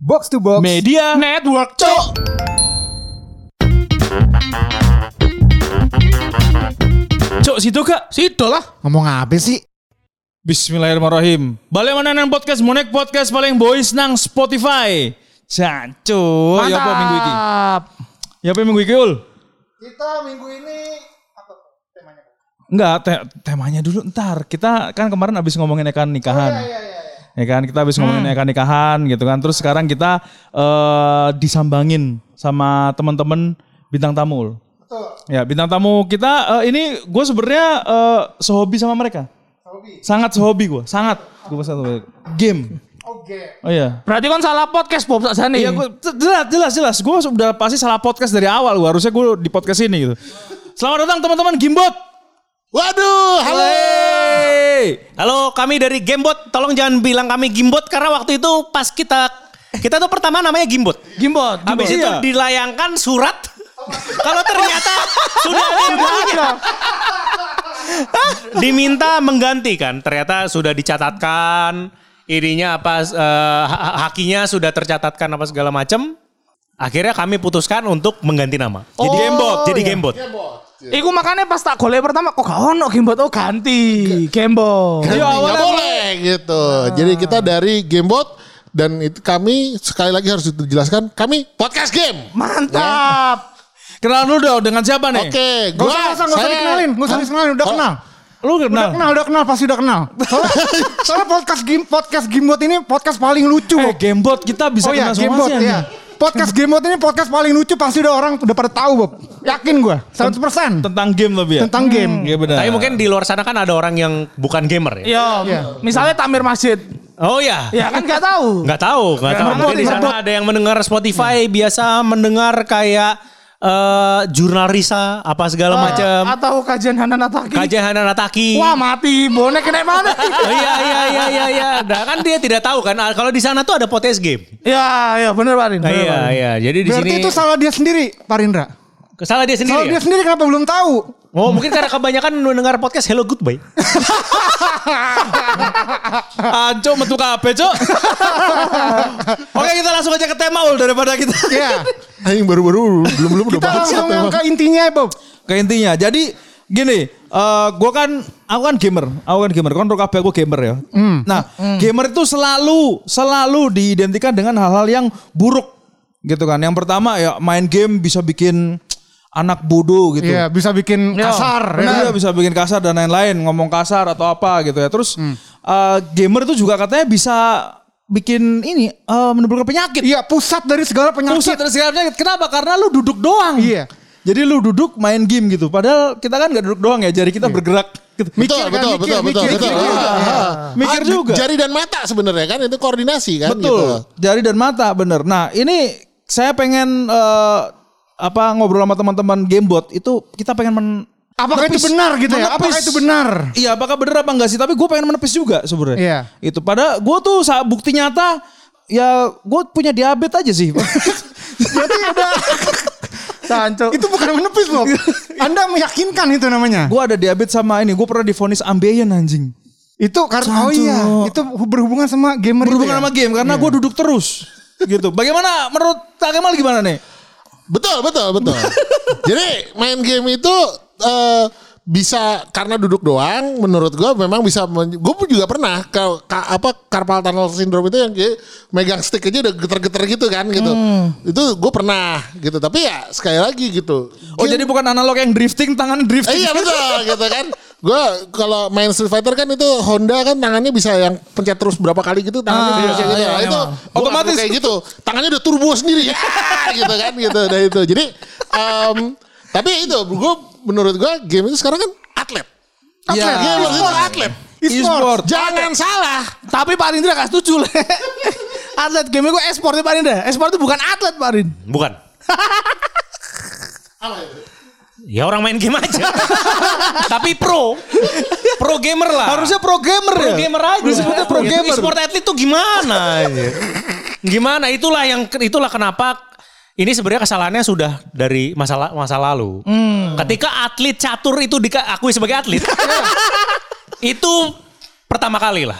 Box to Box. Media Network, cok. Cok. Situ kak? Situ lah. Ngomong apa sih? Bismillahirrahmanirrahim. Balik mana nang podcast? Monek podcast paling boys nang Spotify. Jancu Ya apa minggu ini. Ya apa minggu ini ul? Kita minggu ini apa temanya? Enggak te- temanya dulu ntar. Kita kan kemarin abis ngomongin ekan nikahan Ya kan kita habis ngomongin ekan nikahan gitu kan Terus sekarang kita eh disambangin sama teman-teman bintang tamu Ul. Betul. Ya bintang tamu kita eh, ini gue sebenarnya eh, sehobi sama mereka Hobi. Sangat sehobi gue, sangat. Gue satu game. Oke. Oh iya. Berarti kan salah podcast Bob saja nih. Iya, gue jelas jelas jelas. Gue sudah pasti salah podcast dari awal. Gua harusnya gue di podcast ini gitu. Selamat datang teman-teman Gimbot. Waduh, halo. Hey. Halo, kami dari Gamebot. Tolong jangan bilang kami Gimbot karena waktu itu pas kita kita tuh pertama namanya Gimbot. Gimbot. Habis itu Iya. dilayangkan surat. Kalau ternyata sudah ada. Diminta mengganti kan. Ternyata sudah dicatatkan. Ininya apa ha- hakinya sudah tercatatkan apa segala macam. Akhirnya kami putuskan untuk mengganti nama. Jadi Oh, Gamebot. Jadi iya. Gamebot. Iku makanya pas tak golek pertama kok gak ono Gimbot oh ganti Iya, nggak awalnya- boleh gitu. Jadi kita dari Gamebot dan itu kami sekali lagi harus dijelaskan kami podcast game. Mantap. Kenalan dulu dong dengan siapa nih? Oke, Gak gua usah, gak usah, gak usah saya- dikenalin, gak usah dikenalin, udah Oh, kenal. Lu Udah kenal? kenal, udah kenal, pasti udah kenal. Soalnya, soalnya podcast game, podcast Gamebot ini podcast paling lucu. Eh, Gamebot kita bisa oh iya, kenal Gamebot semua sih. ya. Podcast Gamebot ini podcast paling lucu pasti udah orang udah pada tahu, Bob. Yakin gue, 100% Tentang game lebih ya? tentang game. Iya benar. Tapi mungkin di luar sana kan ada orang yang bukan gamer ya. Iya. Iya. Misalnya Tamir Masjid. Oh ya. Ya kan gak tahu. Nggak tahu, nggak tahu. Mungkin di sana ada yang mendengar Spotify biasa mendengar kayak eh jurnal Risa apa segala macam. Atau kajian Hanan Ataki. Kajian Hana Nataki. Wah mati bonek kena mana? Oh, iya iya iya iya iya. Nah, kan dia tidak tahu kan ah, kalau di sana tuh ada podcast game. Iya iya bener Parin. Nah, bener, iya iya. Jadi di Berarti sini itu salah dia sendiri, Parindra. Salah dia Salah sendiri. dia Ya? sendiri kenapa belum tahu? Oh mungkin karena kebanyakan mendengar podcast Hello Goodbye. Anco metu kabeh, Cok. Oke, kita langsung aja ke tema ul daripada kita Iya. Anjing baru-baru belum belum udah Kita bahas langsung ke intinya ya, Bob. ke intinya. Jadi gini, eh gue kan aku kan gamer, aku kan gamer, kan kabeh aku gamer ya. Nah, gamer itu selalu selalu diidentikan dengan hal-hal yang buruk gitu kan. Yang pertama ya main game bisa bikin anak bodoh gitu. Iya, bisa bikin kasar. ya. Benar, bisa bikin kasar dan lain-lain, ngomong kasar atau apa gitu ya. Terus eh, gamer itu juga katanya bisa bikin ini eh, menimbulkan penyakit. Iya, pusat dari segala penyakit. Pusat dari segala penyakit. Kenapa? Karena lu duduk doang. Iya. Jadi lu duduk main game gitu. Padahal kita kan gak duduk doang ya. Jari kita bergerak. Gitu. Betul, kan, betul, mikir, betul, betul, mikir, betul. mikir. Iya. ah. Mikir Ah, juga. Jari dan mata sebenarnya kan itu koordinasi kan Betul. gitu. Jari dan mata bener. Nah ini saya pengen eh, apa ngobrol sama teman-teman Gamebot itu kita pengen men Apakah itu menepis- benar gitu ya? Apakah menepis. itu benar? Iya, apakah benar apa enggak sih? Tapi gue pengen menepis juga sebenarnya. Iya. Itu pada gue tuh sa- bukti nyata ya gue punya diabetes aja sih. Berarti udah Sanco. itu bukan menepis, Bob. Anda meyakinkan itu namanya. gue ada diabetes sama ini. Gue pernah divonis ambeien anjing. Itu karena oh iya, itu berhubungan sama gamer itu Berhubungan ya? sama game karena gue duduk terus. gitu. Bagaimana menurut Kak Kemal gimana nih? Betul, betul, betul. Jadi main game itu eh, bisa karena duduk doang menurut gua memang bisa gue pun juga pernah ke, ka- apa carpal tunnel syndrome itu yang kayak megang stick aja udah geter-geter gitu kan gitu. Itu gue pernah gitu. Tapi ya sekali lagi gitu. Oh Game- jadi bukan analog yang drifting, tangan Eh, drifting. iya betul gitu kan. Gue kalau main Street Fighter kan itu Honda kan tangannya bisa yang pencet terus berapa kali gitu tangannya Ah, bisa gitu. iya, Nah, iya. itu Otomatis. otomatis kayak gitu. Tangannya udah turbo sendiri ya gitu kan gitu. Nah itu. Jadi em, tapi itu gue menurut gue game itu sekarang kan atlet. Iya. Atlet. Game itu atlet. E-sport. Jangan salah. Tapi Pak Rindra gak setuju le. atlet game gue esportnya Pak Rindra. Esport itu bukan atlet Pak Rin. Bukan. Ya orang main game aja. Tapi pro. Pro gamer lah. Harusnya pro gamer pro ya. gamer aja. Disebutnya pro Ya, gamer. E-sport atlet tuh gimana? gimana? Itulah yang itulah kenapa ini sebenarnya kesalahannya sudah dari masa masa lalu. Ketika atlet catur itu diakui sebagai atlet, itu pertama kali lah.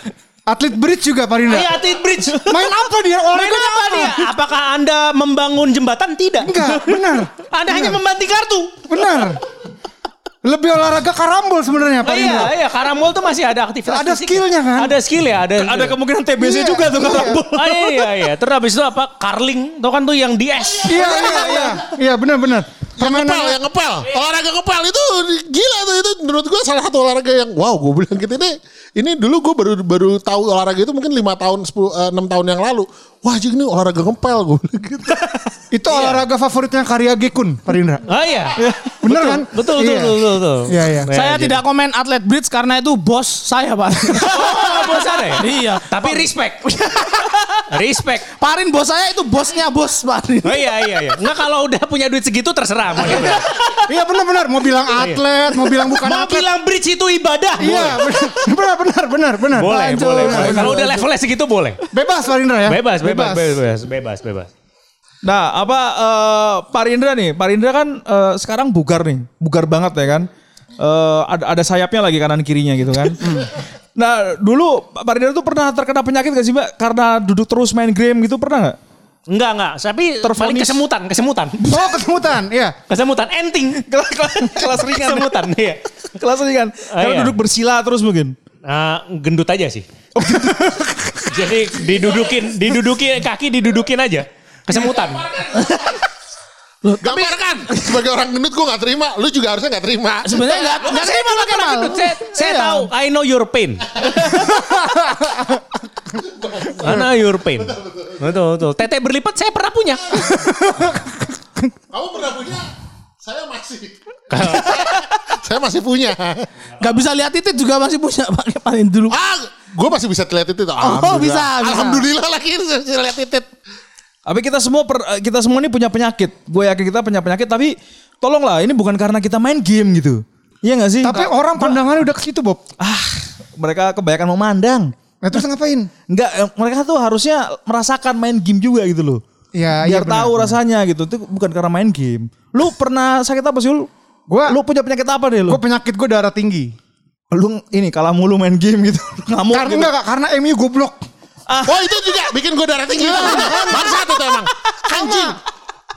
Atlet bridge juga Pak Rindra. Iya, atlet bridge. Main apa dia? Main Olahraga apa dia? Apakah Anda membangun jembatan? Tidak. Enggak, benar. Anda hanya membanting kartu. Benar. Lebih olahraga karambol sebenarnya Pak Oh, iya, iya, karambol tuh masih ada aktivitas Ada fisik. skillnya kan? Ada skill ya, ada. Ada kemungkinan TBC Iya, juga tuh iya. karambol. Ah, iya, iya, iya. Terus habis itu apa? Carling, tuh kan tuh yang di es. Iya, iya, iya. Iya, benar-benar. Yang ngepel, yang ngepel. Olahraga ngepel itu gila tuh itu menurut gue salah satu olahraga yang wow gue bilang gitu ini ini dulu gue baru baru tahu olahraga itu mungkin lima tahun 10 enam tahun yang lalu. Wah jadi ini olahraga ngepel gue bilang gitu. Itu olahraga favoritnya Karya Gekun, Pak Rindra. Oh iya. Bener kan? Betul, betul, Iya. betul, betul, betul. Iya, iya. Saya jadi- tidak komen atlet bridge karena itu bos saya, Pak. Oh, bos ada ya? Iya. Tapi respect. Respect. Parin bos saya itu bosnya bos, Parin. Oh iya iya iya. Enggak kalau udah punya duit segitu terserah mau. Iya benar-benar. Mau bilang atlet, mau bilang bukan Mau atlet. bilang bridge itu ibadah. Iya, benar, benar, benar, benar. Boleh, Lanjut. boleh, boleh. Kalau udah levelnya segitu boleh. Bebas Pak Rindra ya. Bebas, bebas, bebas, bebas, bebas. Nah, apa eh Pak Rindra nih? Pak Rindra kan eh, sekarang bugar nih, bugar banget ya kan? Eh, ada ada sayapnya lagi kanan kirinya gitu kan? nah, dulu Pak Rindra tuh pernah terkena penyakit gak sih Mbak? Karena duduk terus main game gitu pernah nggak? Enggak, enggak. Tapi paling Tervonis. kesemutan, kesemutan. Oh kesemutan, iya. Kesemutan, enting. kelas, kelas, kelas ringan. Kesemutan, iya. kelas ringan. Ah, Karena iya. duduk bersila terus mungkin. Nah, gendut aja sih. Jadi didudukin, didudukin kaki didudukin aja. Kesemutan. Gambarkan sebagai orang gendut gue gak terima. Lu juga harusnya gak terima. Sebenarnya enggak Saya terima Pak Kemal. Saya, saya Iya. tahu, I know your pain. I know your pain. Betul, betul. Tete berlipat saya pernah punya. Kamu pernah punya? Saya masih. saya masih punya. Enggak bisa lihat titik juga masih punya Pak Parin dulu. Ah, gue masih bisa lihat itu. Oh, bisa, bisa. Alhamdulillah lagi bisa lihat titik. Tapi kita semua per- eh, kita semua ini punya penyakit. Gue yakin kita punya penyakit tapi tolonglah ini bukan karena kita main game gitu. Iya gak sih? Tapi orang pandangannya udah ke situ Bob. ah, mereka kebanyakan memandang. Nah terus ngapain? Enggak, eh, mereka tuh harusnya merasakan main game juga gitu loh. Iya, Biar iya benar. tahu rasanya gitu. Itu bukan karena main game. Lu pernah sakit apa sih lu? Gua- lu punya penyakit apa deh lu? Gue penyakit gue darah tinggi. lu ini kalah mulu main game gitu. Ngamuk Karena gitu. enggak, karena MU goblok. Oh itu juga bikin gue darah tinggi. Bangsa tuh emang. Anjing.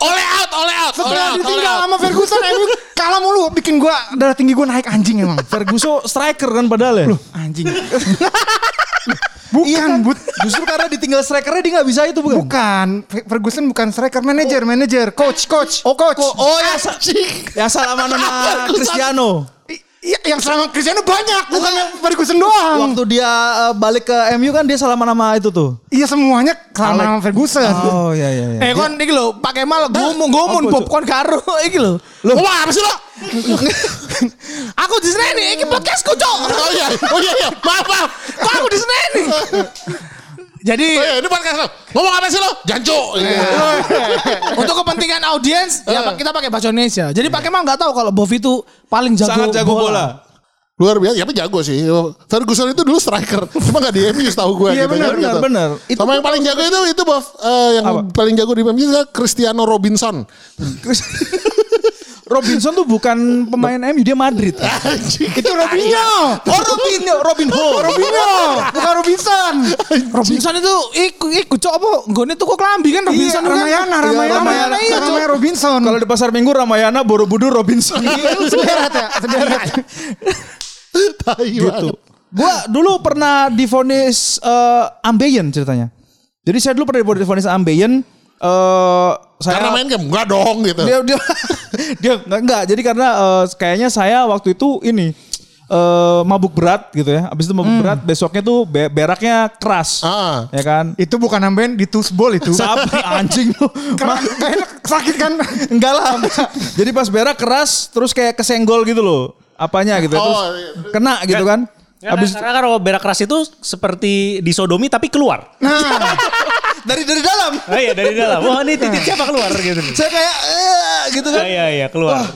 Oleh out, oleh out, oleh Setelah out, ditinggal out. sama Ferguson, MU kalah mulu. Bikin gue darah tinggi gue naik anjing emang. Ferguson striker kan padahal ya. Anjing. Bukan, but. Justru karena ditinggal strikernya dia nggak bisa itu bukan? Bukan. Fe- Ferguson bukan striker, manajer, manajer, coach, coach, oh, coach. Oh ya, sa- ya salah nama Cristiano. Iya, yang selama Cristiano banyak, bukan yang Ferguson doang. Waktu dia eh, balik ke MU kan dia salah nama itu tuh. Iya semuanya selama nama Ferguson. Oh iya iya iya. Eh kon iki lho, Pak Kemal gumun gumun kon karo iki lho. Wah apa sih lo? Aku diseneni iki podcastku, Cok. Oh iya, oh iya, iya. maaf maaf. Kok aku diseneni? Jadi Oh iya, ini podcast lo. Ngomong apa sih lo? Jancu. Iya. untuk kepentingan audiens ya kita pakai bahasa Indonesia. Jadi Pak Kemal nggak tahu kalau Bob itu paling jago Sangat jago bola. Luar biasa, ya tapi jago sih. Ferguson itu dulu striker, cuma gak di MU setahu gue. Iya, benar, benar, benar. Itu Sama yang paling jago itu itu Bob, eh, yang paling jago di MU itu Cristiano Robinson. Robinson tuh bukan pemain MU dia Madrid. Itu Robinho. Oh Robinho, Robinho. Robinho, bukan Robinson. Robinson itu ikut ikut cok apa? Nggone tuku klambi kan Robinson Iya, kan? Ramayana, Iya, Ramayana, Ramayana iya. Ramayana Robinson. Kalau di pasar Minggu Ramayana, Borobudur, Robinson. sederet ya, sederet. Gitu. Gua dulu pernah divonis eh, ambeien ceritanya. Jadi saya dulu pernah divonis ambeien. Eh saya Karena main game enggak dong gitu. dia dia dia enggak, enggak. Jadi karena eh, kayaknya saya waktu itu ini eh mabuk berat gitu ya. Habis itu mabuk berat, besoknya tuh be- beraknya keras. Ah. Ya kan? Itu bukan nambahin di tusbol itu. Sapi anjing enak, sakit kan? Enggak lah. Jadi pas berak keras terus kayak kesenggol gitu loh. Apanya gitu. Terus Oh, iya. kena gitu kan. Habis Habis karena kalau berak keras itu seperti disodomi tapi keluar. dari dari dalam. Oh iya dari dalam. Wah ini titik siapa keluar gitu. Saya kayak eh, gitu Oh, kan. iya iya keluar.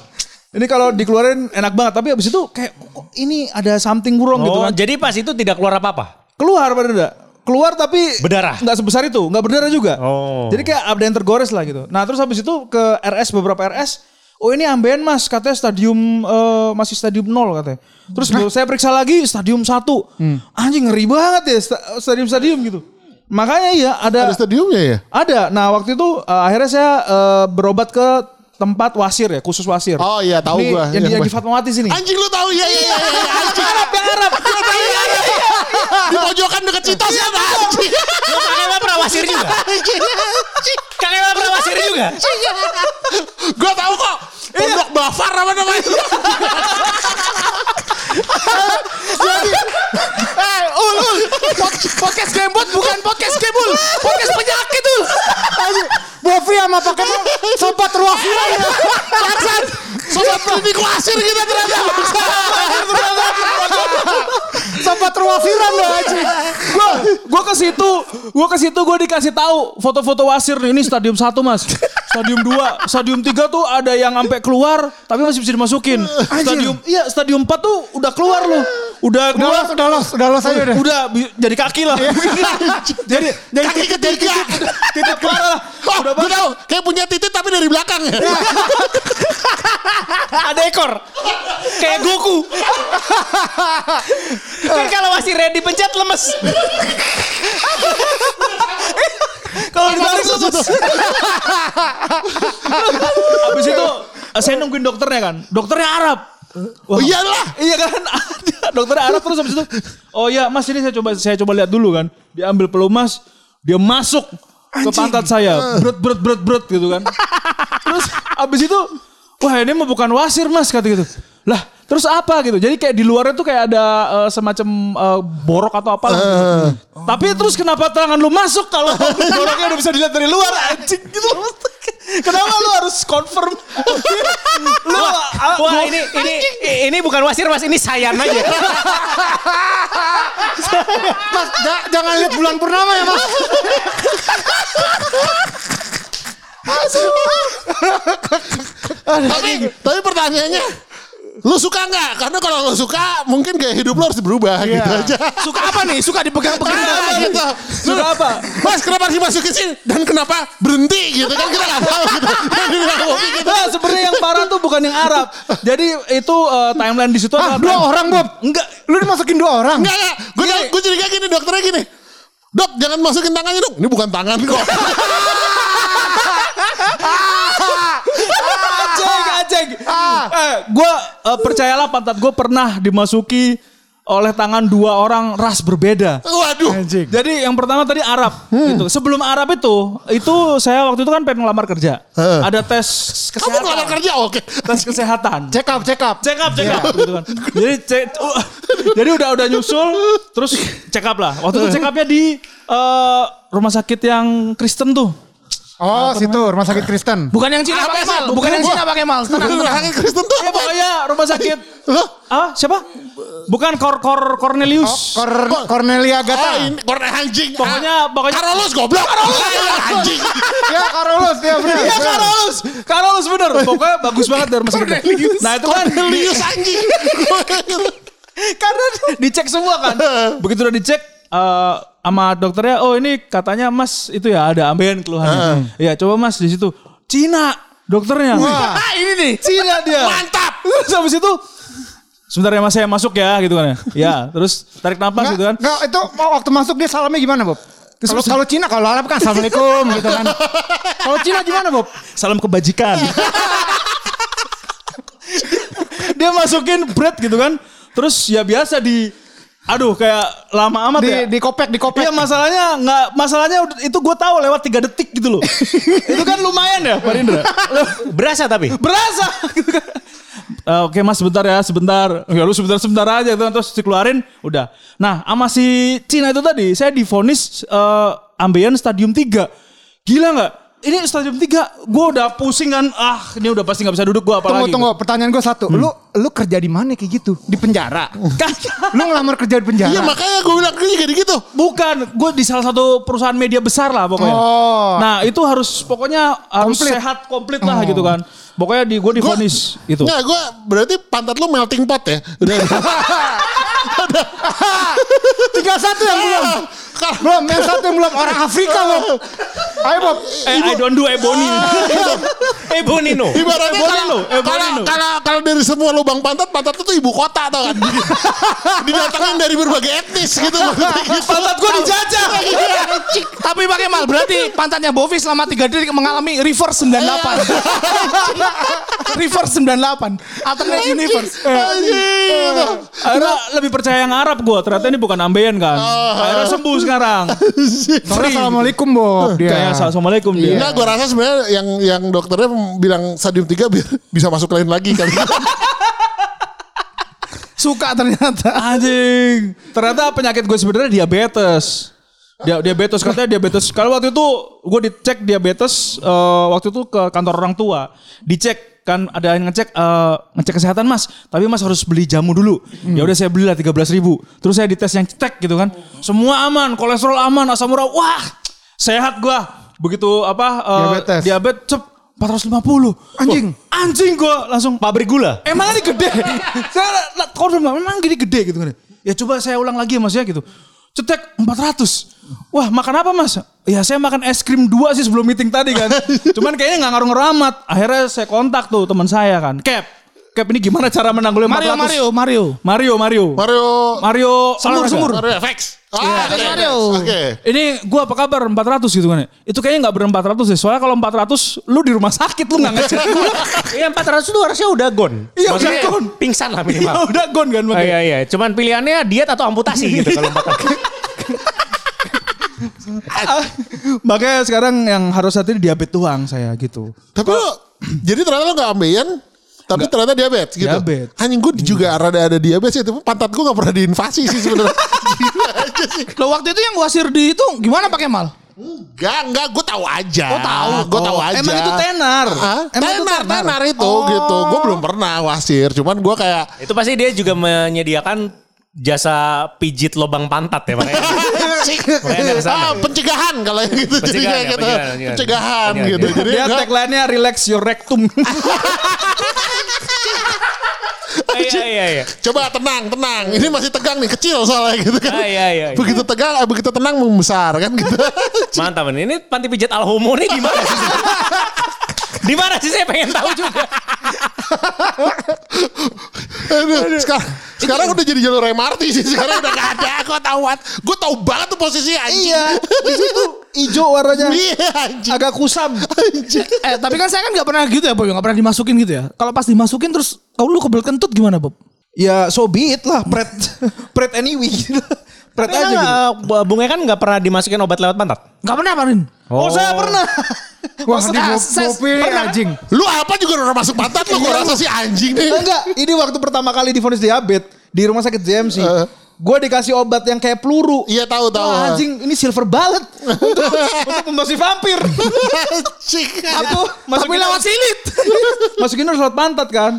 Ini kalau dikeluarin enak banget, tapi abis itu kayak kok ini ada something wrong gitu Oh kan. jadi pas itu tidak keluar apa-apa. Keluar pada enggak? Keluar tapi Berdarah? Nggak sebesar itu, nggak berdarah juga. Oh. Jadi kayak ada yang tergores lah gitu. Nah terus habis itu ke RS beberapa RS, Oh ini ambeien mas, katanya stadium eh, masih stadium 0 katanya. Terus baru saya periksa lagi stadium 1. Anjing ngeri banget ya sta- stadium-stadium gitu. Makanya iya ada Ada stadiumnya ya? ada. Nah waktu itu eh, akhirnya saya eh, berobat ke tempat wasir ya, khusus wasir. Oh iya, tahu Ini gua. Yang, di, Yang di Fatmawati sini. Anjing lu tahu ya ya ya. ya, ya. Anjing Arab, yang Arab. di pojokan deket Citos kan anjing. Kakek mah pernah wasir juga? Kakek mah pernah wasir juga? Gua tahu kok. Pondok Bafar apa namanya? Eh, ul, ul. Pod- Podcast Gamebot bukan podcast Gamebul. Podcast penyakit ul. Bovi sama pakai sobat ruafiran ya. Bangsat. Sobat klinik wasir kita ternyata. Sobat ruafiran ya Haji. Gua gua ke situ, gua ke situ gua dikasih tahu foto-foto wasir nih. Ini stadium 1, Mas. Stadium 2, stadium 3 tuh ada yang sampai keluar tapi masih bisa dimasukin. Stadium iya, stadium 4 tuh udah keluar loh. Udah Udah keluar. los, udah los, udah los aja udah. Udah jadi kaki lah. jadi jadi Kaki ketiga. titik keluar lah. Oh, Udah gue tahu. Kayak punya titik tapi dari belakang. Ada ekor. Kayak Goku. kan kalau wasirnya dipencet lemes. Kalau dibalik lemes. Habis itu eh, saya nungguin dokternya kan. Dokternya Arab. Oh iyalah. Iya kan, dokternya Arab terus habis itu, oh iya mas ini saya coba saya coba lihat dulu kan, diambil pelumas, dia masuk ke pantat saya, berat berat berat berat gitu kan, terus habis itu, wah ini mah bukan wasir mas kata gitu, lah terus apa gitu, jadi kayak di luarnya tuh kayak ada eh, semacam eh, borok atau apa lah, gitu. tapi terus kenapa tangan lu masuk kalau boroknya udah bisa dilihat dari luar anjing. Gitu, kenapa lu harus confirm, lu ah, Wah ini ini ini bukan wasir mas, ini sayan aja. Mas, ja- jangan lihat bulan purnama ya mas. tapi, tapi pertanyaannya, lu suka nggak? Karena kalau lu suka, mungkin gaya hidup lu harus berubah gitu aja. Suka apa nih? Suka dipegang-pegang. Kenapa gitu? Suka apa? Mas kenapa dimasukin sini? Dan kenapa berhenti gitu kan kita nggak tahu gitu. Gitu. Nah, sebenarnya yang parah tuh bukan yang Arab. Jadi itu eh, timeline di situ Ah, dua orang Bob. Enggak. Lu dimasukin dua orang. Enggak enggak. Gue gue kayak gini dokternya gini. Dok jangan masukin tangannya dok. Ini bukan tangan kok. gue eh, percayalah pantat gue pernah dimasuki oleh tangan dua orang ras berbeda. Waduh. Jadi yang pertama tadi Arab gitu. Sebelum Arab itu, itu saya waktu itu kan pengen ngelamar kerja. Heeh. Ada tes Kamu kesehatan. ngelamar kerja oke. Tes kesehatan. Check up, check up. check up, check up gitu kan. Jadi cek, uh, jadi udah udah nyusul, terus check up lah. Waktu itu check upnya di eh, rumah sakit yang Kristen tuh. Oh, situ rumah sakit Kristen. Bukan yang Cina pakai mal. Bukan yang Cina pakai mal. Tenang, Rumah sakit Kristen tuh Ya apa? pokoknya rumah sakit. Loh? Ah siapa? Bukan Kor Kor Cornelius. Kor Cornelia Oh Gata. ini korek anjing. Pokoknya- Ah, pokoknya- Carolus goblok. Carolus anjing. ya Carolus ya benar. Iya Carolus, Carolus bener. Pokoknya bagus banget dari rumah sakit. Nah itu kan Cornelius anjing. karena dicek semua kan. Begitu udah dicek eh, sama dokternya, oh ini katanya Mas itu ya ada ambeien keluhannya. Iya coba Mas di situ. Cina dokternya. Ah, ini nih. Cina dia. Mantap. Terus habis itu sebentar ya Mas saya masuk ya gitu kan ya. Ya, terus tarik nafas gitu kan. Enggak, itu waktu masuk dia salamnya gimana, Bob? Kalau kalau Cina kalau Arab kan assalamualaikum gitu kan. Kalau Cina gimana, Bob? Salam kebajikan. dia masukin bread gitu kan. Terus ya biasa di aduh kayak lama amat Di ya. di kopek, di kopek. Iya masalahnya nggak masalahnya itu gue tahu lewat tiga detik gitu loh. itu kan lumayan ya Pak Indra. Berasa tapi. Berasa gitu kan. Eh, Oke mas sebentar ya sebentar. Ya lu sebentar sebentar aja gitu terus dikeluarin udah. Nah sama si Cina itu tadi saya divonis eh, ambeien stadium 3. Gila nggak? Ini stadium 3 gue udah pusing kan. Ah ini udah pasti nggak bisa duduk gue apalagi. Tunggu, tunggu. Pertanyaan gue satu. Lu lu kerja di mana kayak gitu? Di penjara. Lu ngelamar kerja di penjara. Iya makanya gue bilang gue juga gitu. Bukan, gue di salah satu perusahaan media besar lah pokoknya. Oh. Nah itu harus pokoknya harus Komplit. sehat komplit lah gitu kan. Pokoknya di gue divonis gitu. Nggak, gue berarti pantat lu melting pot ya. Udah. Tiga satu yang belum. Belum, yang satu yang belum orang Afrika Bob. Ayo Bob. Eh, I don't do ebony. ebony no. Ibaratnya Ebony kalau no. Ebony kalau no. kalau kalau dari semua lubang pantat, pantat itu ibu kota tau kan. Didatangin dari berbagai etnis gitu. Pantat gue dijajah. Tapi pakai mal berarti pantatnya Bovi selama 3 detik mengalami reverse 98. reverse 98. Alternate universe. Anjing. Akhirnya lebih percaya yang Arab gue. Ternyata ini bukan ambeien kan. Akhirnya sembuh sekarang. Soalnya Assalamualaikum Bob. Dia. Kayak assalamualaikum dia. Enggak, gue rasa sebenarnya yang yang dokternya bilang stadium 3 biar bisa masuk lain lagi kali. Suka ternyata. Anjing. Ternyata penyakit gue sebenarnya diabetes. Dia diabetes katanya diabetes. Kalau waktu itu gue dicek diabetes eh, waktu itu ke kantor orang tua. Dicek kan ada yang ngecek eh, ngecek kesehatan mas. Tapi mas harus beli jamu dulu. Ya udah saya belilah 13 ribu. Terus saya dites yang cek gitu kan. Semua aman, kolesterol aman, asam urat. Wah sehat gue. Begitu apa eh, Diabetes. diabetes cep 450. Anjing. Wah, anjing gue langsung Pabrik gula. Emang ini gede. saya confirm memang gini gede gitu kan. Ya coba saya ulang lagi ya mas ya gitu. Cetek 400. Wah makan apa mas? Ya saya makan es krim dua sih sebelum meeting tadi kan. Cuman kayaknya nggak ngaruh-ngaruh amat. Akhirnya saya kontak tuh teman saya kan. Cap. Cap ini gimana cara menanggulangi 400? Mario, Mario, Mario. Mario, Mario. Mario Mario Semur, olahraga. semur. Mario FX. Ah, Iya, oke. Mario. Oke. Ini gua apa kabar 400 gitu kan ya. Itu kayaknya nggak ber 400 deh. Soalnya kalau 400 lu di rumah sakit lu nggak ngecek gua. Iya 400 itu harusnya udah gone. Iya, udah gone. Pingsan lah minimal. udah gone kan makanya. iya iya, cuman pilihannya diet atau amputasi gitu kalau 400. Makanya sekarang yang harus hati diabetes doang saya gitu. Tapi lo, jadi ternyata lo gak ambeien, tapi ternyata diabetes gitu. Diabetes. Anjing gue juga rada ada diabetes ya, tapi pantat gue gak pernah diinvasi sih sebenarnya. Gila aja sih. Lo waktu itu yang wasir di itu gimana pakai mal? Enggak, enggak, gue tahu aja. Oh, tahu. Gue tahu Oh, aja. Emang itu tenar. Hah? Emang itu tenar, tenar? tenar itu Oh. gitu. Gue belum pernah wasir, cuman gue kayak Itu pasti dia juga menyediakan jasa pijit lubang pantat ya makanya. Ah, pencegahan kalau yang gitu Pencegahan jadinya ya, gitu. pencegahan, pencegahan. Pencegahan Pencegahan, gitu. ya. Jadi Dia tagline-nya relax your rectum. Iya iya iya. Coba tenang, tenang. Ini masih tegang nih, kecil soalnya gitu kan. Ah, iya, iya, iya. Begitu tegang, ah, begitu tenang membesar kan gitu. Mantap ini. Ini panti pijat Al Homo nih di mana sih? Di mana sih saya pengen tahu juga. Aduh, sekarang, sekarang udah jadi jalur MRT sih. Sekarang udah gak ada. Gue tahu banget. Gue tahu banget tuh posisinya anjing. Iya, di situ hijau warnanya. Iya anjing. Agak kusam. Eh tapi kan saya kan nggak pernah gitu ya Bob, nggak pernah dimasukin gitu ya. Kalau pas dimasukin terus kalau lu kebel kentut gimana Bob? Ya so be it lah, pret pret anyway. Pret aja gitu. Aja Bung kan nggak pernah dimasukin obat lewat pantat. Nggak pernah Parin. Oh, saya pernah. Wah, di Ah, anjing. Lu apa juga udah masuk pantat lu. Gue rasa sih anjing nih. Enggak, ini waktu pertama kali divonis diabetes di rumah sakit JMC. Eh. Gue dikasih obat yang kayak peluru. Iya tahu tahu. Wah, anjing, ini silver bullet untuk untuk membasmi vampir. Itu Tapi masukin lewat silit. masukin harus lewat pantat kan.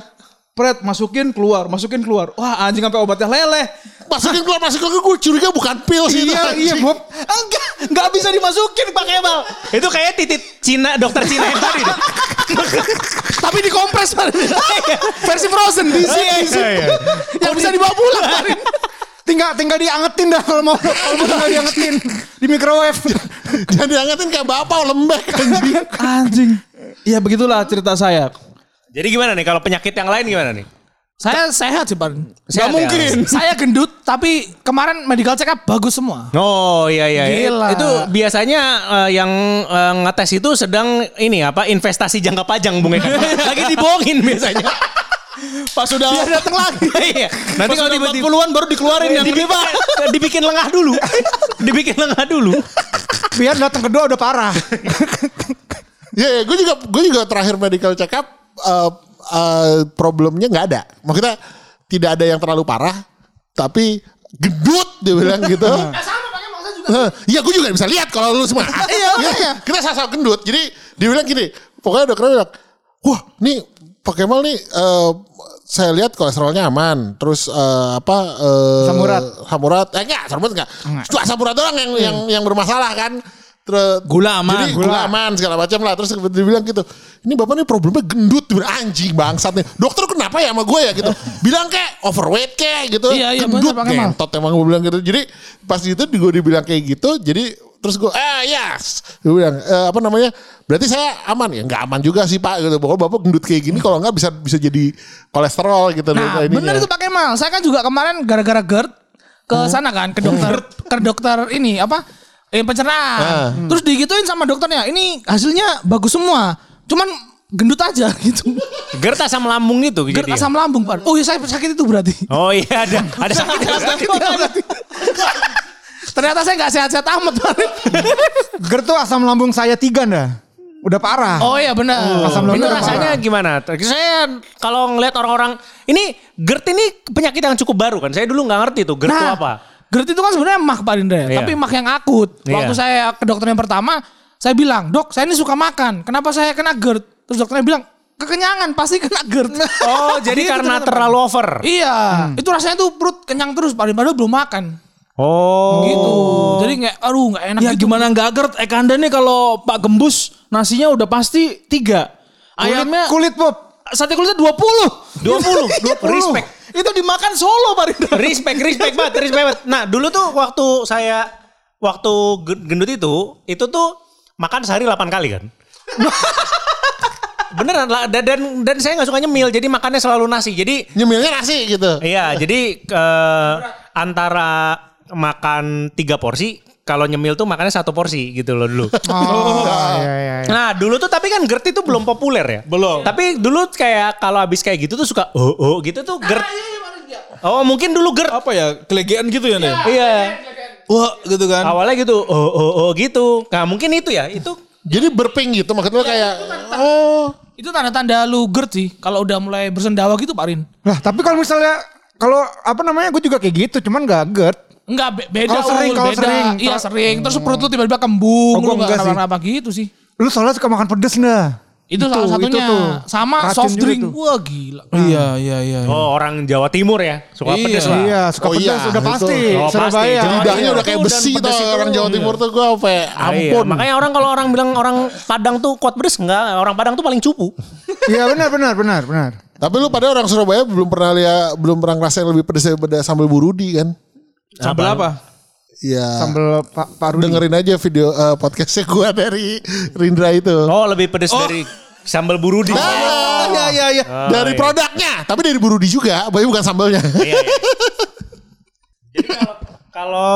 Pret, masukin keluar, masukin keluar. Wah, anjing sampai obatnya leleh. Masukin keluar masukin keluar. Gue curiga bukan pil sih. itu, Iya, anjing. iya, Bob. Enggak, enggak bisa dimasukin Pak Kemal. Itu kayak titit Cina, dokter Cina yang tadi. Tapi dikompres. Versi frozen di sini. Iya, iya. Yang bisa dibawa pulang. Tinggal tinggal diangetin dah kalau mau kalau mau tinggal diangetin di microwave. Jangan diangetin kayak bapak lembek anjing. Anjing. Iya, begitulah cerita saya. Jadi gimana nih kalau penyakit yang lain gimana nih? Saya sehat sih. Sehat Nggak ya? mungkin. Saya gendut tapi kemarin medical check up bagus semua. Oh iya iya. Gila. Itu biasanya eh, yang eh, ngetes itu sedang ini apa investasi jangka panjang Bung Eka. Lagi dibohongin biasanya. Pas sudah Biar datang lagi. Iya. Nanti kalau tiba-tiba puluhan baru dikeluarin yang dibikin, dibikin lengah dulu. dibikin lengah dulu. Biar datang kedua udah parah. Iya, gue juga gue juga terakhir medical check up eh, eh, problemnya nggak ada. Maksudnya tidak ada yang terlalu parah, tapi gendut dia bilang gitu. Heh, Iya, gue juga bisa lihat kalau lu semua. iya, iya. Kita sama-sama gendut. Jadi dia bilang gini, pokoknya dokternya bilang, wah, nih Pak Kemal nih eh, saya lihat kolesterolnya aman. Terus eh, apa? eh, Asam urat. Asam urat. Eh enggak, asam urat enggak. Cuma asam urat doang yang yang yang bermasalah kan. Terus Gula aman. Jadi gula, aman segala macam lah. Terus dia bilang gitu. Ini bapak nih problemnya gendut, Dia anjing bangsat nih. Dokter kenapa ya sama gue ya gitu. bilang kayak overweight kayak gitu. Iya, iya, gendut bener, Pak Kemal. gentot emang gue bilang gitu. Jadi pas itu gue dibilang kayak gitu. Jadi terus gue ah yes gue bilang "Eh, apa namanya berarti saya aman ya nggak aman juga sih pak gitu pokoknya bapak gendut kayak gini kalau nggak bisa bisa jadi kolesterol gitu Nah, ininya. bener itu Pak Kemal. Saya kan juga kemarin gara-gara GERD ke sana kan ke dokter ke dokter ini apa? Eh pencernaan. Ah. Terus digituin sama dokternya. Ini hasilnya bagus semua. Cuman gendut aja gitu. GERD asam lambung itu GERD jadi. asam lambung, Pak. Oh iya saya sakit itu berarti. Oh iya ada ada sakit. Ternyata saya nggak sehat-sehat amat. Pak. GERD tuh asam lambung saya tiga dah. Udah parah. Oh iya benar. Asam itu lambung udah rasanya parah. gimana? Saya kalau ngeliat orang-orang ini GERD ini penyakit yang cukup baru kan. Saya dulu nggak ngerti tuh GERD itu Nah, apa. GERD itu kan sebenarnya mah Pak Indra, ya, Iya. tapi mah yang akut. Iya. Waktu saya ke dokter yang pertama, saya bilang, dok saya ini suka makan, kenapa saya kena GERD? Terus dokternya bilang, kekenyangan pasti kena GERD. Oh jadi Gitu karena ternyata, Pak. terlalu over. Iya, itu rasanya tuh perut kenyang terus, Pak padahal belum makan. Oh Gitu. Jadi nggak, aduh nggak enak Ya gitu. gimana nggak GERD? Eka Anda nih kalau Pak Gembus nasinya udah pasti tiga. Ayamnya Kulit Bob. sate kulitnya 20. 20, 20. Respect. Itu dimakan solo Pak Rinda. respect, respect banget, respect banget. Nah dulu tuh waktu saya waktu ge- gendut itu, itu tuh makan sehari 8 kali kan. Beneran lah dan dan, saya nggak suka nyemil jadi makannya selalu nasi. Jadi nyemilnya nasi gitu. iya jadi eh, antara makan tiga porsi kalau nyemil tuh makannya satu porsi gitu loh dulu. Oh, iya, iya, iya. Nah dulu tuh tapi kan GERD itu belum populer ya. Belum. Tapi dulu kayak kalau habis kayak gitu tuh suka oh oh gitu tuh GERD. Oh mungkin dulu GERD. Apa ya? Kelegean gitu ya, Nek? Iya. Wah, gitu kan. Awalnya gitu, oh oh oh gitu. Nah mungkin itu ya, itu Jadi berping gitu maksudnya kayak oh Itu tanda-tanda lu GERD sih, kalau udah mulai bersendawa gitu Pak Rin. Lah tapi kalau misalnya kalau apa namanya gue juga kayak gitu cuman gak GERD. Enggak, be- beda Kalau sering, Ul, kalau beda. sering. Iya sering, terus perut lu tiba-tiba kembung, Oh, lu nggak enggak sih. kenapa-napa gitu sih. Lu soalnya suka makan pedes dah. Itu, salah satunya. tuh. Sama Racun soft drink. tuh. Wah gila. Iya, iya, iya. oh orang Jawa Timur ya, suka Iya. pedes lah. Iya, suka Oh pedes iya, udah itu. pasti. Oh, Surabaya. pasti. Lidahnya iya. udah kayak Itu besi tuh itu. orang Jawa Timur tuh gue apa ya, Ah, iya. ampun. Makanya orang kalau orang bilang orang Padang tuh kuat pedes enggak, orang Padang tuh paling cupu. Iya benar benar benar benar. Tapi lu pada orang Surabaya belum pernah lihat belum pernah ngerasain lebih pedes daripada sambal burudi kan? Sambal apa? Iya. Sambal Pak Rudi. Dengerin aja video eh, podcastnya gua dari Rindra itu. Oh lebih pedes dari sambal burudi. Ah, Iya, iya, iya. dari produknya, tapi dari burudi juga, tapi bukan sambalnya. Iya, iya. Jadi kalau kalau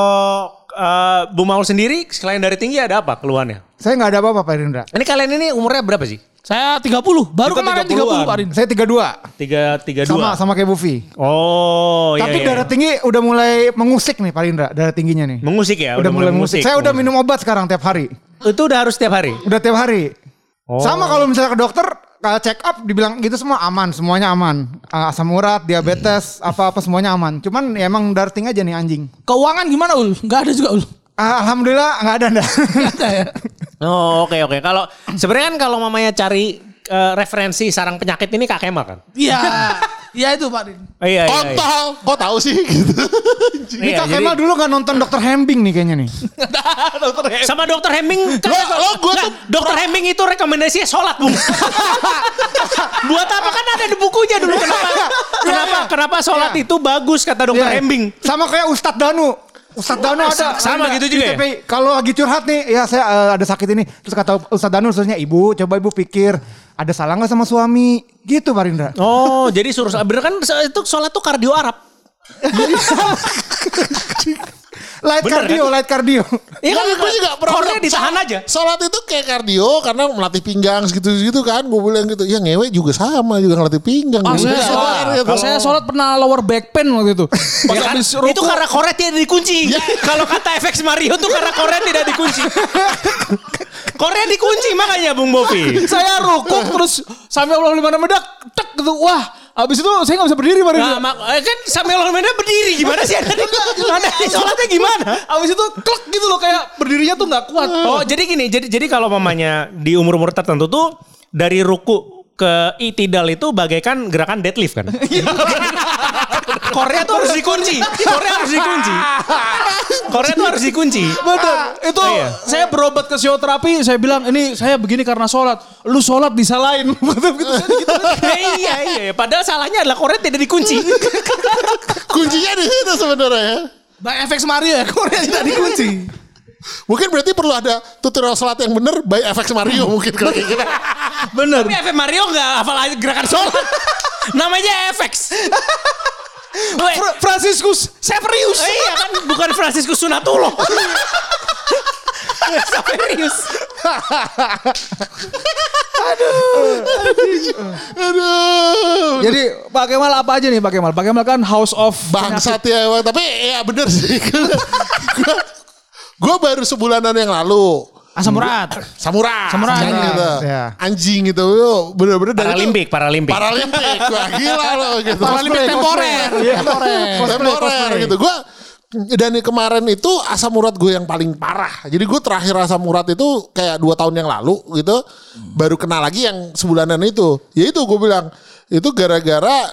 eh, Bu Maul sendiri selain dari tinggi ada apa keluhannya? Saya nggak ada apa-apa Pak Rindra. Ini kalian ini umurnya berapa sih? Saya 30, baru Kita kemarin 30-an. 30 Pak Rin. Saya 32. Tiga tiga Sama dua. sama kayak Buffy. Oh, iya, Tapi iya. darah tinggi udah mulai mengusik nih Pak Rindra, darah tingginya nih. mengusik ya, udah, mulai mengusik. Saya udah minum obat sekarang tiap hari. Itu udah harus tiap hari. Udah tiap hari. Oh. Sama kalau misalnya ke dokter kalau check up dibilang gitu semua aman, semuanya aman. Ah, Asam urat, diabetes, apa-apa semuanya aman. Cuman ya emang darah tinggi aja nih anjing. Keuangan gimana Ul? Enggak ada juga Ul. Ah, Alhamdulillah nggak ada ndak. Nggak ada ya. Oh, oke oke. Kalau sebenarnya kan kalau mamanya cari eh, referensi sarang penyakit ini Kak Kemal kan? Iya. Iya itu Pak Rin. Oh, iya, iya, iya. Kontol, kok tahu sih gitu. Ini Iya, Kak Kemal dulu nggak nonton dokter Hembing nih kayaknya nih. Sama dokter Hemming kan Lo- lo gua Nggak, tuh dokter Hemming itu rekomendasinya sholat bung buat apa kan ada di bukunya dulu kenapa kenapa kenapa sholat itu bagus kata dokter Iya. Hemming Sama kayak Ustadz Danu. Ustadz Danu ada. Sama ada gitu juga di ya? TPI. Kalau lagi curhat nih, ya saya eh, ada sakit ini. Terus kata Ustadz Danu, terusnya ibu, coba ibu pikir. Ada salah nggak sama suami? Gitu Pak Rindra. oh jadi suruh bener kan itu sholat tuh kardio Arab Light Bener, cardio, light cardio. Iya kan gue juga pernah Kornya bilang, ditahan "Sholat- aja Sholat itu kayak kardio karena melatih pinggang segitu-gitu kan. Gue bilang gitu. Ya ngewe juga sama juga ngelatih pinggang. Ah, saya sholat, gitu. kalau saya sholat pernah lower back pain waktu itu. Pas Ya kan? itu karena kornya tidak dikunci kalau kata FX Mario tuh karena kornya tidak dikunci kornya dikunci makanya Bung Bopi saya ruku terus sampai Allah lima medak, tek gitu. Wah, habis itu saya nggak bisa berdiri Rinda. Nah, mak- eh, kan sampai orang berdiri gimana sih? Ada di, ada di sholatnya gimana? Habis itu klek gitu loh kayak berdirinya tuh nggak kuat. Oh, jadi gini, jadi jadi kalau mamanya di umur-umur tertentu tuh dari ruku ke itidal itu bagaikan gerakan deadlift kan? Korea tuh harus dikunci. Korea harus dikunci. Korea tuh harus dikunci. Betul. Itu Iya. saya berobat ke psikoterapi, saya bilang ini saya begini karena sholat. Lu sholat disalahin. Betul gitu. Saya gitu. iya iya. Padahal salahnya adalah Korea tidak dikunci. Kuncinya di situ sebenarnya ya. By FX Mario ya, Korea tidak dikunci. Mungkin berarti perlu ada tutorial sholat yang bener by FX Mario mungkin kalau kayak gitu. Bener. Tapi FX Mario nggak hafal gerakan sholat. Namanya FX. Fra- Franciscus Severius. iya kan bukan Franciscus Sunatullah. Serius. Aduh. Jadi Pak Kemal apa aja nih Pak Kemal? Pak Kemal kan House of Bangsat ya emang. Tapi ya bener sih. gue baru sebulanan yang lalu. Asam urat. Samurai. Samurai. Kan gitu. Ya. Anjing gitu. Yo, Bener-bener dari Paralimpik, Paralimpik. Paralimpik. Wah gila loh gitu. Paralimpik temporer. Temporer. Temporer gitu. Gue dan kemarin itu asam urat gue yang paling parah. Jadi gue terakhir asam urat itu kayak dua tahun yang lalu gitu. Baru kena lagi yang sebulanan itu. Ya itu gue bilang. Itu gara-gara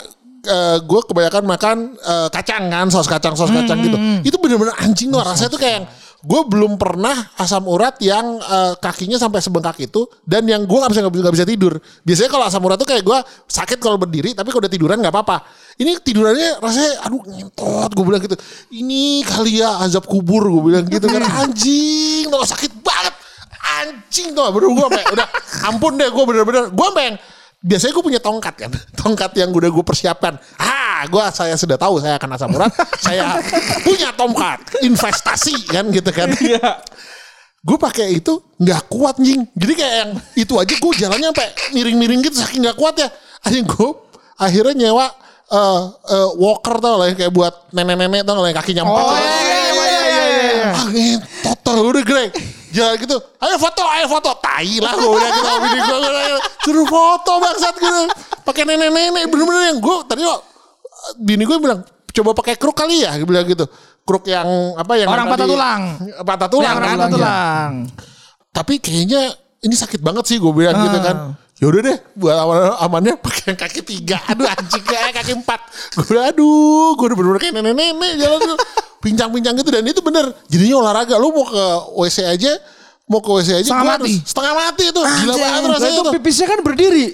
gue kebanyakan makan eh, kacang kan. Saus kacang, saus kacang gitu. Itu bener-bener anjing tuh. Rasanya tuh kayak gue belum pernah asam urat yang eh, kakinya sampai sebengkak itu dan yang gue nggak bisa nggak bisa tidur. Biasanya kalau asam urat tuh kayak gue sakit kalau berdiri tapi kalau udah tiduran nggak apa-apa. Ini tidurannya rasanya aduh ngentot gue bilang gitu. Ini kali ya azab kubur gue bilang gitu kan. Anjing tuh sakit banget. Anjing tuh bener gue udah ampun deh gue bener-bener gue yang biasanya gue punya tongkat kan. Tongkat yang udah gue persiapkan. Ah gue saya sudah tahu saya akan asam urat. Saya punya tongkat. Investasi kan gitu kan. Gue pakai itu nggak kuat jing jadi kayak yang itu aja gue jalannya sampai miring-miring gitu saking nggak kuat ya. Anjing gue akhirnya nyewa eh, eh, walker tau lah yang kayak buat nenek-nenek tau lah yang kakinya empat Oh iya iya iya iya iya. iya. Ah ngentot udah Greg. Jalan gitu. Ayo foto, ayo foto. Tai lah gue udah gitu. Bini gue udah suruh foto bangsat gitu. Pakai nenek-nenek bener-bener yang gue tadi kok bini gue bilang coba pakai kruk kali ya. Dia bilang gitu. Kruk yang apa yang Orang patah tulang. Patah tulang kan. patah tulang. Tapi kayaknya ini sakit banget sih gue bilang gitu kan. Yaudah deh buat aman amannya pakai yang kaki tiga. Aduh anjing kayak kaki empat. Gue bilang aduh gue udah bener-bener kayak nenek-nenek jalan tuh. Pincang-pincang gitu dan itu bener. Jadinya olahraga. Lu mau ke WC aja. Mau ke WC aja. Setengah mati. harus Setengah mati itu. Gila banget Lah rasanya itu pipisnya kan berdiri.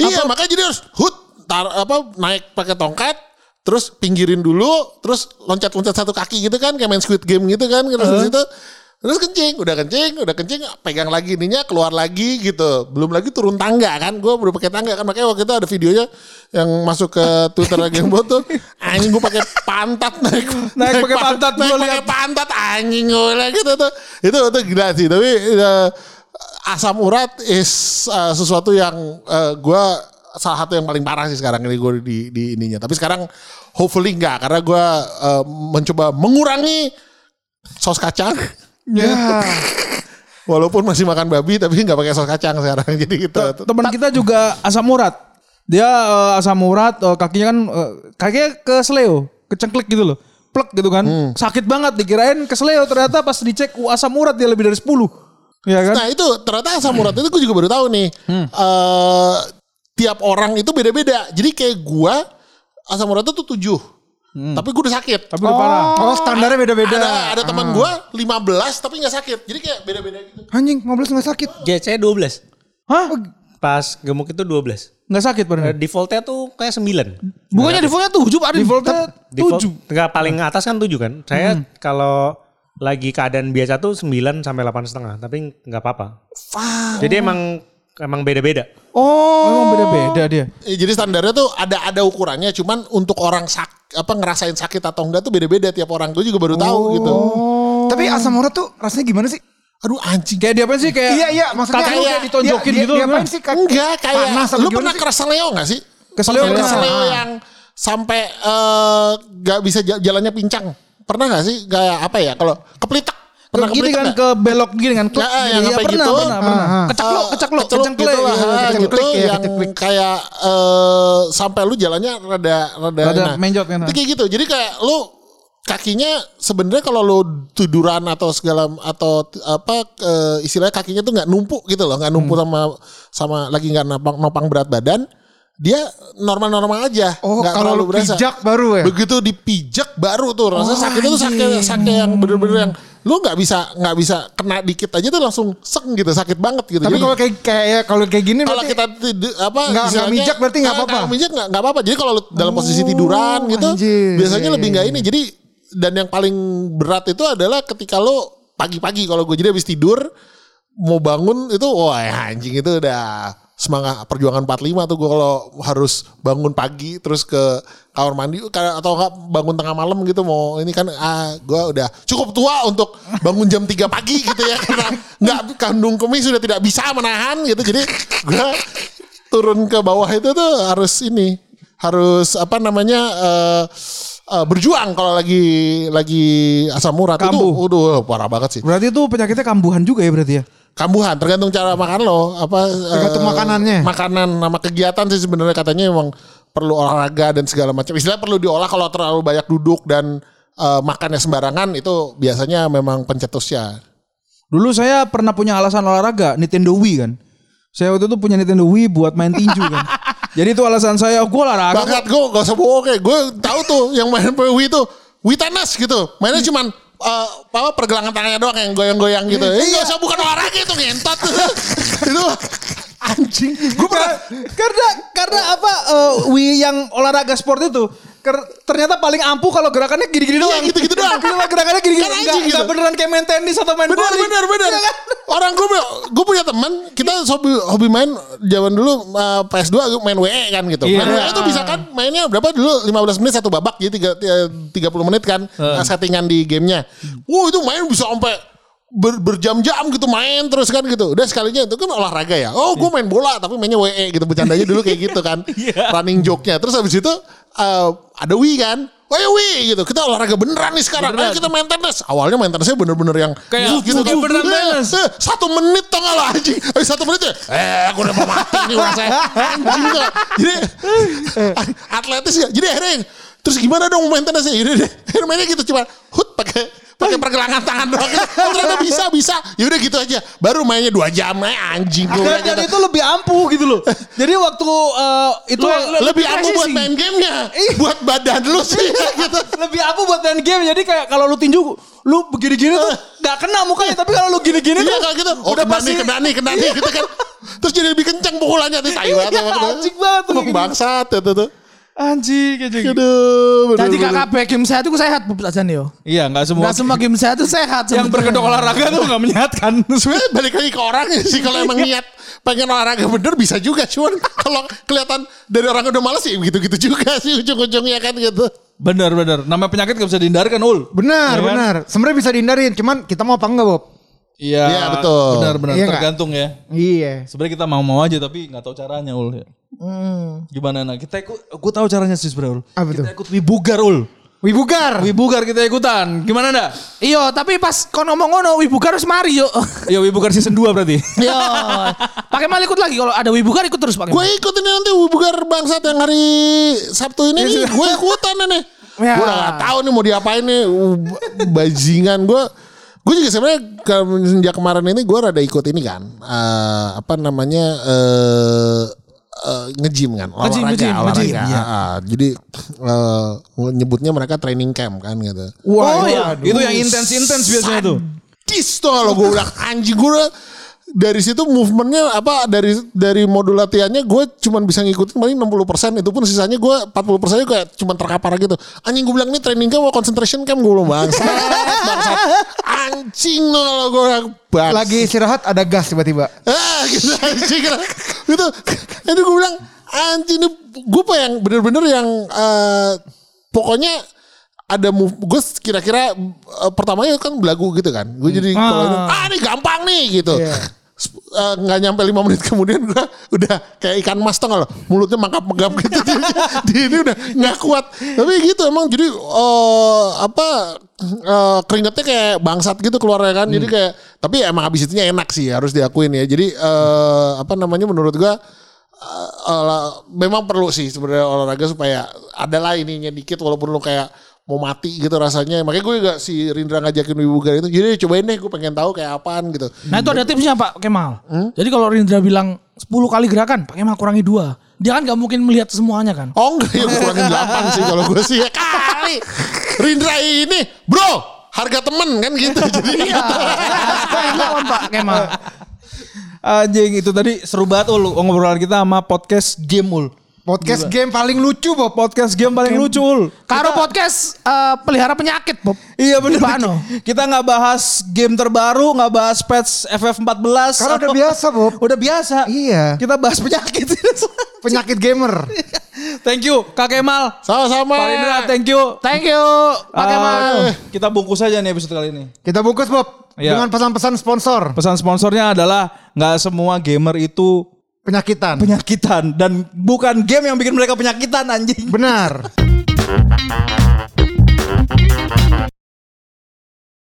Iya makanya jadi harus hut. Tar, apa naik pakai tongkat. Terus pinggirin dulu. Terus loncat-loncat satu kaki gitu kan. Kayak main squid game gitu kan. Terus di situ. Terus kencing, udah kencing, udah kencing, pegang lagi ininya, keluar lagi gitu. Belum lagi turun tangga kan, gue baru pakai tangga kan, makanya waktu itu ada videonya yang masuk ke Twitter lagi yang buat tuh, anjing gue pakai pantat naik, Naik pakai pantat, naik pakai pantat anjing gue gitu tuh, itu itu gila sih, tapi eh, asam urat is eh, sesuatu yang gue salah satu yang paling parah sih sekarang ini gue di, di ininya, tapi sekarang hopefully enggak, karena gue eh, mencoba mengurangi saus kacang. Ya. Walaupun masih makan babi tapi nggak pakai saus kacang sekarang jadi gitu. Teman kita juga asam urat. Dia eh, asam urat eh, kakinya kan eh, kakinya ke seleo, kecengklik gitu loh. Plek gitu kan. Sakit banget dikirain ke seleo ternyata pas dicek uh, asam urat dia lebih dari 10. Ya kan? Nah itu ternyata asam urat itu gue juga baru tahu nih. Eh, tiap orang itu beda-beda. Jadi kayak gua asam urat itu tujuh. Tapi gue udah sakit. Tapi udah parah. Oh standarnya beda-beda. Ada ada teman gua 15 tapi nggak sakit. Jadi kayak beda-beda gitu. Anjing 15 nggak sakit. GC 12. Hah? Pas gemuk itu 12. Nggak sakit Eh, bener. Defaultnya tuh kayak 9. Bukannya defaultnya tujuh Pak Adin. Defaultnya Default, 7. enggak paling atas kan 7 kan. Saya kalau lagi keadaan biasa tuh 9 sampai 8 setengah, tapi nggak apa-apa. Jadi emang emang beda-beda. Oh, emang beda-beda dia. Eh, Jadi standarnya tuh ada ada ukurannya. Cuman untuk orang sak apa ngerasain sakit atau enggak tuh beda-beda tiap orang. Gue juga baru tahu gitu. Tapi asam urat tuh rasanya gimana sih? Aduh anjing. Kayak dia apa sih kayak Iya iya maksudnya kayak ditonjokin dia, gitu. Dia, apain sih? Kaki- Enggak kayak panas lu pernah sih? keseleo gak sih? Keseleo keseleo yang sampai eh, gak bisa ja- jalannya pincang. Pernah gak sih? Kayak apa ya? Kalau keplitak. Pernah gini keplitak kan ke belok gini kan. Ya, eh, yang Iya, sampai pernah, gitu. pernah, pernah. Ah, ah. Kecaklok, Eh, kecaklok, keceluk kecengklek. gitu lah, Iya, ah, gitu ya, yang kayak eh, sampai lu jalannya rada rada, Rada nah, menjot kan, itu ah. kayak gitu jadi kayak lu kakinya sebenarnya kalau lu tiduran atau segala atau apa eh, istilahnya kakinya tuh nggak numpuk gitu loh nggak numpuk Hmm. sama sama lagi nggak nopang nopang berat badan dia normal-normal aja. Oh, nggak kalau terlalu lu pijak baru ya? Begitu dipijak baru tuh rasanya sakitnya tuh sakit sakit yang bener-bener yang lu nggak bisa nggak bisa kena dikit aja tuh langsung sek gitu sakit banget gitu. Tapi kalau kayak kayak ya, kalau kayak gini kalau kita tidur apa Nggak- nggak mijak berarti nggak apa-apa? nggak mijak nggak nggak apa-apa. Jadi kalau lu dalam posisi tiduran gitu anjir. biasanya lebih nggak ini. Jadi dan yang paling berat itu adalah ketika lo pagi-pagi kalau gue jadi habis tidur mau bangun itu wah anjing itu udah semangat perjuangan 45 tuh gue kalau harus bangun pagi terus ke kamar mandi atau enggak bangun tengah malam gitu mau ini kan ah gue udah cukup tua untuk bangun jam 3 pagi gitu ya karena nggak kandung kemih sudah tidak bisa menahan gitu jadi gue turun ke bawah itu tuh harus ini harus apa namanya eh, eh, berjuang kalau lagi lagi asam urat itu Kambuh. udah parah banget sih Berarti itu penyakitnya kambuhan juga ya berarti ya? kambuhan tergantung cara makan lo apa Tergantung eh, makanannya. makanan nama kegiatan sih sebenarnya katanya emang perlu olahraga dan segala macam istilah perlu diolah kalau terlalu banyak duduk dan eh, makannya sembarangan itu biasanya memang pencetusnya Dulu saya pernah punya alasan olahraga, Nintendo Wii kan. Saya waktu itu punya Nintendo Wii buat main tinju kan. Jadi itu alasan saya, gue olahraga. banget gue gak usah bohong kayak gue tahu tuh yang main Wii itu Wii tenis gitu. Mainnya cuman eh, apa pergelangan tangannya doang yang goyang-goyang gitu. Eh gak usah bukan olahraga itu ngentot. Itu anjing Gue pernah karena karena apa eh, Wii yang olahraga sport itu ker- ternyata paling ampuh kalau gerakannya gini-gini Iya, doang. gitu-gitu doang. Kalau gerakannya gini-gini Kan anjing gitu. enggak beneran kayak main tenis atau main bener bowling. bener bener Iya kan? orang gue gue punya teman kita hobi hobi main zaman dulu uh, PS2 main WE kan gitu Iya. main WE itu bisa kan mainnya berapa dulu 15 menit satu babak jadi tiga, tiga- 30 menit kan uh, settingan di gamenya wow itu main bisa sampai ber- berjam-jam gitu main terus kan gitu. Udah sekalinya itu kan olahraga ya. Oh gue main bola tapi mainnya WE gitu bercandanya dulu kayak gitu kan. Running joke-nya. Terus habis itu uh, ada Wii kan. Oh ya Wii gitu. Kita olahraga beneran nih sekarang. Ayo kita main tenis. Awalnya main tenisnya bener-bener yang Kayak- gitu kayak beneran Eh, tenis. eh, satu menit tau gak lo anjing? Eh, satu menit ya? Eh aku udah mau mati nih orang saya. Anjing gak jadi atletis ya. Jadi akhirnya terus gimana dong main tenisnya deh. Akhirnya mainnya gitu cuma hut pakai pakai pergelangan tangan doang gitu. oh, ternyata bisa bisa yaudah gitu aja baru mainnya dua jam eh, anjing gue Dan, dan itu lebih ampuh gitu loh. Jadi waktu eh, itu Lu- lebih ampuh buat main gamenya buat badan lu sih gitu lebih ampuh buat main game. Jadi kayak kalau lu tinju lu begini-gini tuh nggak kena mukanya tapi kalau lu gini-gini Iya tuh gitu. Oh udah kena pasti nih, kena nih, kena nih gitu kan. Terus jadi lebih kencang pukulannya tuh tai banget. Iya, anjing banget tuh. Emang bangsat itu tuh. Anjing anjing. Aduh. Jadi bener-bener. KKP game sehat itu sehat aja nih yo. Iya nggak semua. Enggak semua game sehat itu sehat. yang berkedok olahraga tuh nggak menyehatkan. Sebenarnya balik lagi ke orangnya sih kalau emang niat pengen olahraga bener bisa juga cuman kalau kelihatan dari orang udah males sih gitu-gitu juga sih ujung-ujungnya kan gitu. bener bener. Nama penyakit nggak bisa dihindarkan ul. benar Iya kan? benar. Sebenarnya bisa dihindarin, cuman kita mau apa enggak, Bob? Iya Iya, betul. Benar benar Iya tergantung ya. Iya. Sebenarnya kita mau-mau aja tapi nggak tahu caranya ul. Gimana nah? Kita ikut, gue tahu caranya sih sebenarnya ul. Apa kita tuh? ikut wibugar ul. Wibugar. Wibugar kita ikutan. Gimana dah? Iya, tapi pas kau ngomong ngono Wibugar harus mari yo. Ya wibugar season 2 berarti. Iya. Pakai mal ikut lagi kalau ada Wibugar ikut terus pakai. Gue ikut ini nanti bugar bangsat yang hari Sabtu ini nih. Gue ikutan nih. Ya. Gue udah gak tahu nih mau diapain nih. Bajingan gue. Gue juga sebenarnya ke- sejak kemarin ini gue rada ikut ini kan. eh, apa namanya. eh eh, nge-gym kan. Nge-gym, Olahraga. nge-gym, olahraga. nge-gym, ah. Jadi eh, nyebutnya mereka training camp kan gitu. Wah, Oh, iya. Itu yang intens-intens biasanya tuh. Sadis tuh kalau gue bilang anjing gue udah- dari situ movementnya apa dari dari modul latihannya gue cuman bisa ngikutin paling 60% itu pun sisanya gue 40 persennya kayak cuman terkapar gitu. Anjing gue bilang ini training camp concentration camp? Gue belum bangsat bangsat. Anjing lo kalau gue bangsa. Lagi istirahat ada gas tiba-tiba. ah gitu anjing gitu. Itu gue bilang anjing ini gue yang bener-bener yang eh, pokoknya ada move gue kira-kira eh, pertamanya kan belagu gitu kan. Gue jadi kalau ini, ah. Ini gampang nih gitu. Sp- eh, nggak nyampe lima menit kemudian gue udah kayak ikan mas tau gak lo? Mulutnya mangkap megap gitu. Di, di ini udah nggak kuat. Tapi gitu emang jadi eh, apa eh, keringetnya kayak bangsat gitu keluarnya kan. Jadi kayak tapi emang habis itunya enak sih harus diakuin ya. Jadi eh, apa namanya menurut gue eh, olah- memang perlu sih sebenarnya olahraga supaya adalah ininya dikit walaupun lu kayak mau mati gitu rasanya makanya gue juga si Rindra ngajakin Wibugar itu jadi cobain deh gue pengen tahu kayak apaan gitu Nah itu ada tipsnya Pak Kemal. Jadi kalau Rindra bilang 10 kali gerakan, Pak Kemal kurangi dua. dia kan nggak mungkin melihat semuanya kan. Oh enggak ya kurangin 8 sih kalau gue sih ya kali. Rindra ini bro harga temen kan gitu. Jadi gitu. Kemal Pak Kemal. Anjing itu tadi seru banget ul ngobrolan kita sama podcast game ul. Podcast game paling lucu Bob. Podcast game paling lucu ul. Karo podcast eh, pelihara penyakit, Bob. Iya. Bano. Kita nggak bahas game terbaru, nggak bahas patch FF14. Karena udah atau- biasa Bob. Udah biasa. Iya. Kita bahas penyakit. Penyakit gamer. thank you Kak Kemal. Sama-sama. Pak Indra, thank you. Thank you, Pak Kemal. Ah, kita bungkus aja nih episode kali ini. Kita bungkus Bob Iya. dengan pesan-pesan sponsor Pesan sponsornya adalah nggak semua gamer itu penyakitan. Penyakitan dan bukan game yang bikin mereka penyakitan anjing. Benar.